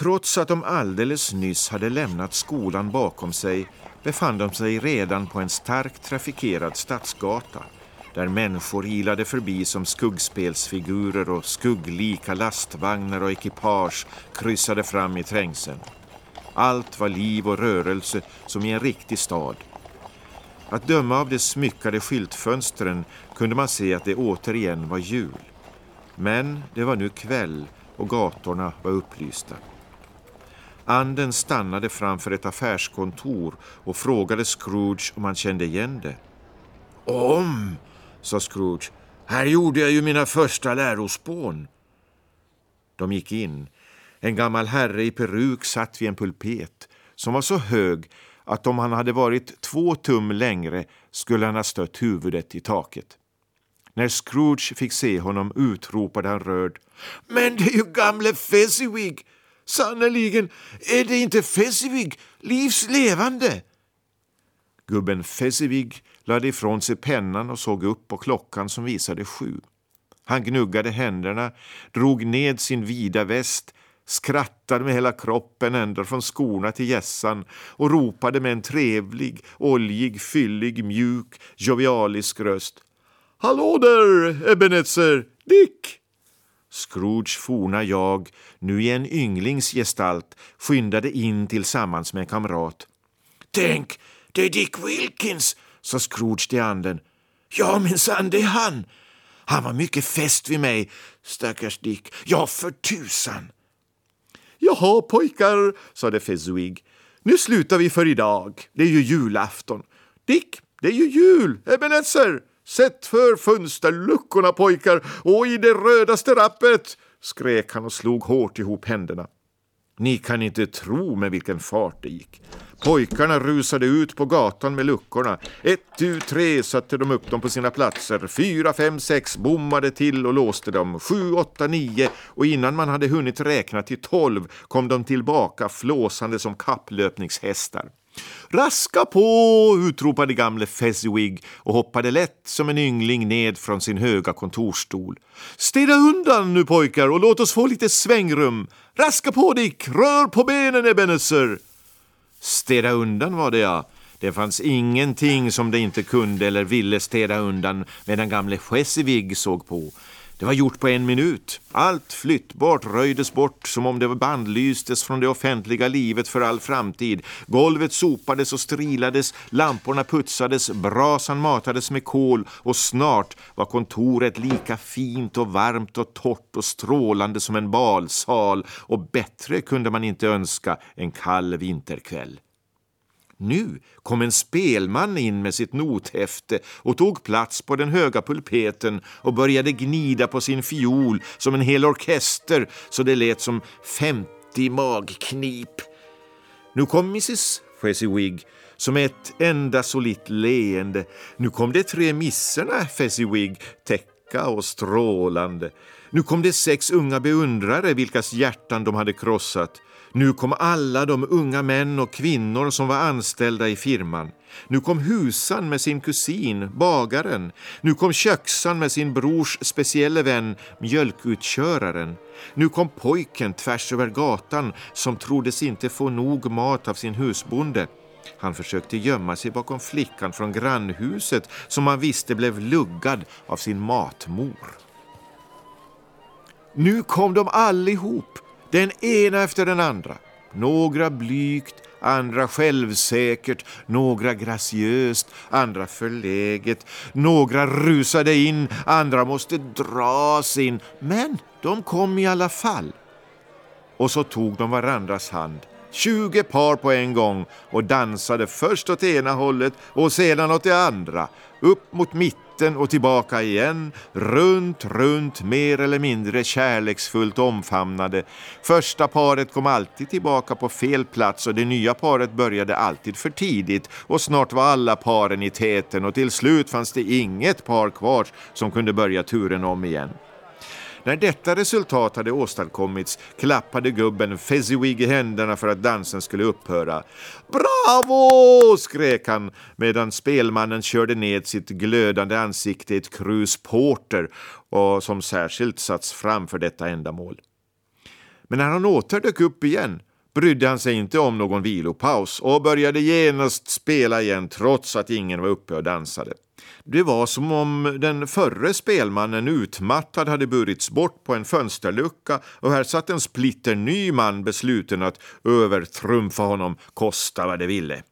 Trots att de alldeles nyss hade lämnat skolan bakom sig befann de sig redan på en starkt trafikerad stadsgata där människor ilade förbi som skuggspelsfigurer och skugglika lastvagnar och ekipage kryssade fram i trängseln. Allt var liv och rörelse som i en riktig stad. Att döma av de smyckade skyltfönstren kunde man se att det återigen var jul. Men det var nu kväll och gatorna var upplysta. Anden stannade framför ett affärskontor och frågade Scrooge om han kände igen det. Om, sa Scrooge. Här gjorde jag ju mina första lärospån. De gick in. En gammal herre i peruk satt vid en pulpet som var så hög att om han hade varit två tum längre skulle han ha stött huvudet i taket. När Scrooge fick se honom utropade han rörd. Men det är ju gamle Fezziwig! Sannerligen, är det inte Fezziwig, livs levande? Gubben Fezziwig lade ifrån sig pennan och såg upp på klockan som visade sju. Han gnuggade händerna, drog ned sin vida väst, skrattade med hela kroppen ända från skorna till gässan och ropade med en trevlig, oljig, fyllig, mjuk, jovialisk röst. Hallå där, Ebenezer! Dick! Scrooge forna jag, nu i en ynglings gestalt, skyndade in tillsammans med en kamrat. Tänk, det är Dick Wilkins, sa Scrooge till anden. Ja, minsann, det är han. Han var mycket fäst vid mig, stackars Dick. Ja, för tusan. Jaha, pojkar, sade Fezzuig. Nu slutar vi för idag. Det är ju julafton. Dick, det är ju jul, Ebenezer. Sätt för fönsterluckorna pojkar och i det rödaste rappet, skrek han och slog hårt ihop händerna. Ni kan inte tro med vilken fart det gick. Pojkarna rusade ut på gatan med luckorna. Ett, tu, tre satte de upp dem på sina platser. Fyra, fem, sex bommade till och låste dem. Sju, åtta, nio och innan man hade hunnit räkna till tolv kom de tillbaka flåsande som kapplöpningshästar. Raska på! utropade gamle Fezziwig och hoppade lätt som en yngling ned från sin höga kontorsstol. Städa undan nu pojkar och låt oss få lite svängrum. Raska på Dick, rör på benen Ebenezer! Städa undan var det ja. Det fanns ingenting som de inte kunde eller ville städa undan medan gamle Fezziwig såg på. Det var gjort på en minut. Allt flyttbart röjdes bort som om det bandlystes från det offentliga livet för all framtid. Golvet sopades och strilades, lamporna putsades, brasan matades med kol och snart var kontoret lika fint och varmt och torrt och strålande som en balsal och bättre kunde man inte önska en kall vinterkväll. Nu kom en spelman in med sitt nothäfte och tog plats på den höga pulpeten och började gnida på sin fiol som en hel orkester så det lät som 50 magknip. Nu kom Mrs Fezziwig som ett enda solitt leende. Nu kom de tre misserna Fezziwig, täcka och strålande. Nu kom de sex unga beundrare vilkas hjärtan de hade krossat. Nu kom alla de unga män och kvinnor som var anställda i firman. Nu kom husan med sin kusin, bagaren. Nu kom köksan med sin brors specielle vän, mjölkutköraren. Nu kom pojken tvärs över gatan som troddes inte få nog mat av sin husbonde. Han försökte gömma sig bakom flickan från grannhuset som han visste blev luggad av sin matmor. Nu kom de allihop den ena efter den andra. Några blygt, andra självsäkert, några graciöst, andra förläget. Några rusade in, andra måste dras in. Men de kom i alla fall. Och så tog de varandras hand. Tjugo par på en gång och dansade först åt ena hållet och sedan åt det andra. Upp mot mitten mitten och tillbaka igen, runt, runt, mer eller mindre kärleksfullt omfamnade. Första paret kom alltid tillbaka på fel plats och det nya paret började alltid för tidigt och snart var alla paren i täten och till slut fanns det inget par kvar som kunde börja turen om igen. När detta resultat hade åstadkommits klappade gubben Fezziwig i händerna för att dansen skulle upphöra. Bravo! skrek han medan spelmannen körde ned sitt glödande ansikte i ett krus porter och som särskilt satts fram för detta ändamål. Men när han åter dök upp igen brydde han sig inte om någon vilopaus och började genast spela igen trots att ingen var uppe och dansade. Det var som om den förre spelmannen utmattad hade burits bort på en fönsterlucka och här satt en splitter ny man besluten att övertrumfa honom, kosta vad det ville.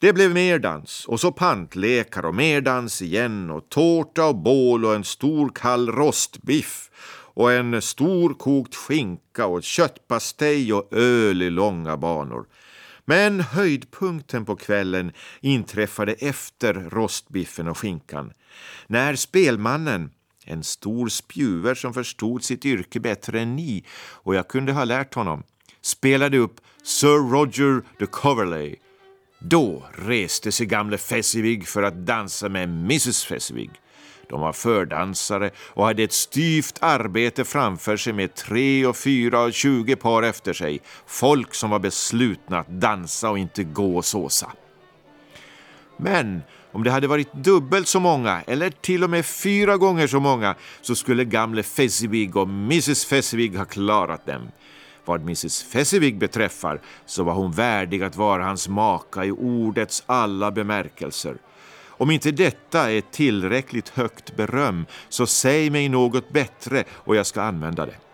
Det blev mer dans och så pantlekar och mer dans igen och tårta och bål och en stor kall rostbiff och en stor kokt skinka och köttpastej och öl i långa banor. Men höjdpunkten på kvällen inträffade efter rostbiffen och skinkan. När spelmannen, en stor spjuver som förstod sitt yrke bättre än ni och jag kunde ha lärt honom, spelade upp Sir Roger de Coverley. Då reste sig gamle Fezziwig för att dansa med Mrs Fezziwig. De var fördansare och hade ett styvt arbete framför sig med tre och fyra och tjugo par efter sig. Folk som var beslutna att dansa och inte gå och såsa. Men om det hade varit dubbelt så många, eller till och med fyra gånger så många, så skulle gamle Fezziwig och Mrs Fezziwig ha klarat dem. Vad Mrs Fezziwig beträffar så var hon värdig att vara hans maka i ordets alla bemärkelser. Om inte detta är tillräckligt högt beröm, så säg mig något bättre och jag ska använda det.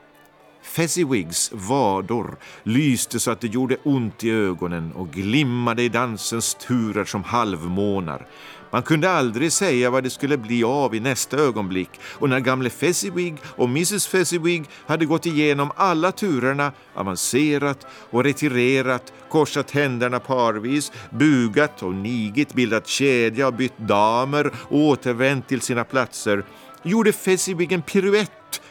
Fezziwigs vador lyste så att det gjorde ont i ögonen och glimmade i dansens turer som halvmånar. Man kunde aldrig säga vad det skulle bli av i nästa ögonblick och när gamle Fezziwig och Mrs Fezziwig hade gått igenom alla turerna, avancerat och retirerat, korsat händerna parvis, bugat och nigit, bildat kedja och bytt damer och återvänt till sina platser, gjorde Fezziwig en piruett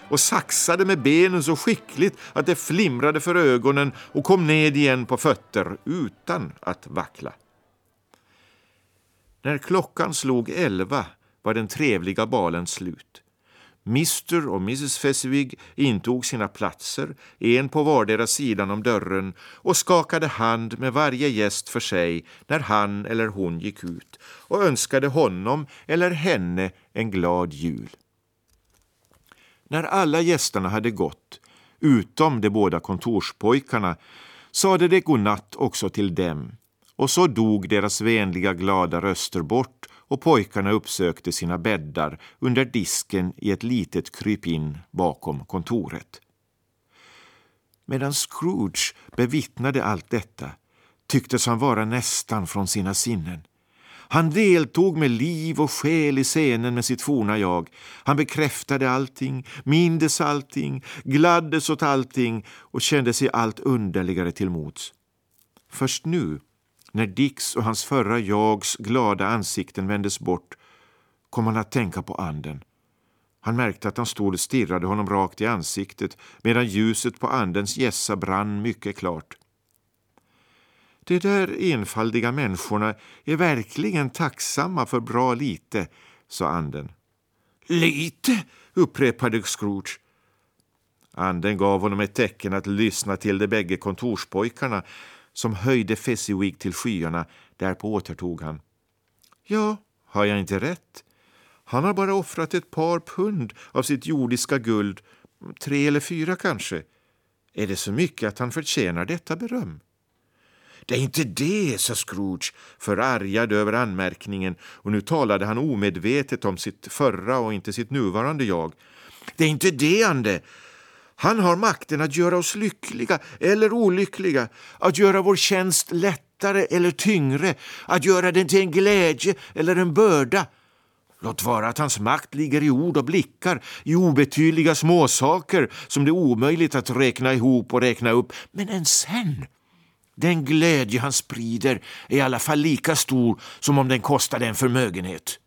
och saxade med benen så skickligt att det flimrade för ögonen och kom ned igen på fötter utan att vackla. När klockan slog elva var den trevliga balen slut. Mr och Mrs Fezziwig intog sina platser, en på vardera sidan om dörren och skakade hand med varje gäst för sig när han eller hon gick ut och önskade honom eller henne en glad jul. När alla gästerna hade gått, utom de båda kontorspojkarna, sade de godnatt också till dem och så dog deras vänliga glada röster bort och pojkarna uppsökte sina bäddar under disken i ett litet krypin bakom kontoret. Medan Scrooge bevittnade allt detta tycktes han vara nästan från sina sinnen. Han deltog med liv och själ i scenen med sitt forna jag. Han bekräftade allting, mindes allting, gladdes åt allting och kände sig allt underligare till mots. Först nu när Dicks och hans förra jags glada ansikten vändes bort kom han att tänka på anden. Han märkte att han stod och stirrade honom rakt i ansiktet medan ljuset på andens gässa brann mycket klart. De där enfaldiga människorna är verkligen tacksamma för bra lite, sa anden. Lite, upprepade Scrooge. Anden gav honom ett tecken att lyssna till de bägge kontorspojkarna som höjde Fezziwig till skyarna. Därpå återtog han. Ja, har jag inte rätt? Han har bara offrat ett par pund av sitt jordiska guld, tre eller fyra kanske. Är det så mycket att han förtjänar detta beröm? Det är inte det, sa Scrooge, förargad över anmärkningen och nu talade han omedvetet om sitt förra och inte sitt nuvarande jag. Det är inte det, Ande. Han har makten att göra oss lyckliga eller olyckliga, att göra vår tjänst lättare eller tyngre, att göra den till en glädje eller en börda. Låt vara att hans makt ligger i ord och blickar, i obetydliga småsaker som det är omöjligt att räkna ihop och räkna upp. Men än sen, den glädje han sprider är i alla fall lika stor som om den kostade en förmögenhet.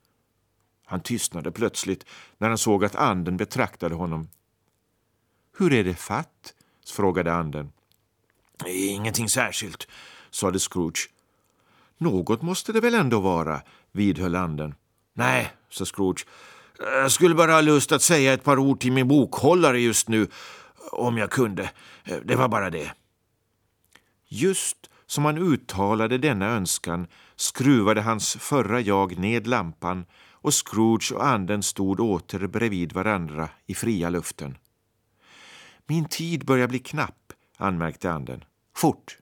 Han tystnade plötsligt när han såg att anden betraktade honom. Hur är det fatt? frågade anden. Ingenting särskilt, sade Scrooge. Något måste det väl ändå vara, vidhöll anden. Nej, sa Scrooge. Jag skulle bara ha lust att säga ett par ord till min bokhållare just nu, om jag kunde. Det var bara det. Just som han uttalade denna önskan skruvade hans förra jag ned lampan och Scrooge och anden stod åter bredvid varandra i fria luften. Min tid börjar bli knapp, anmärkte anden. Fort!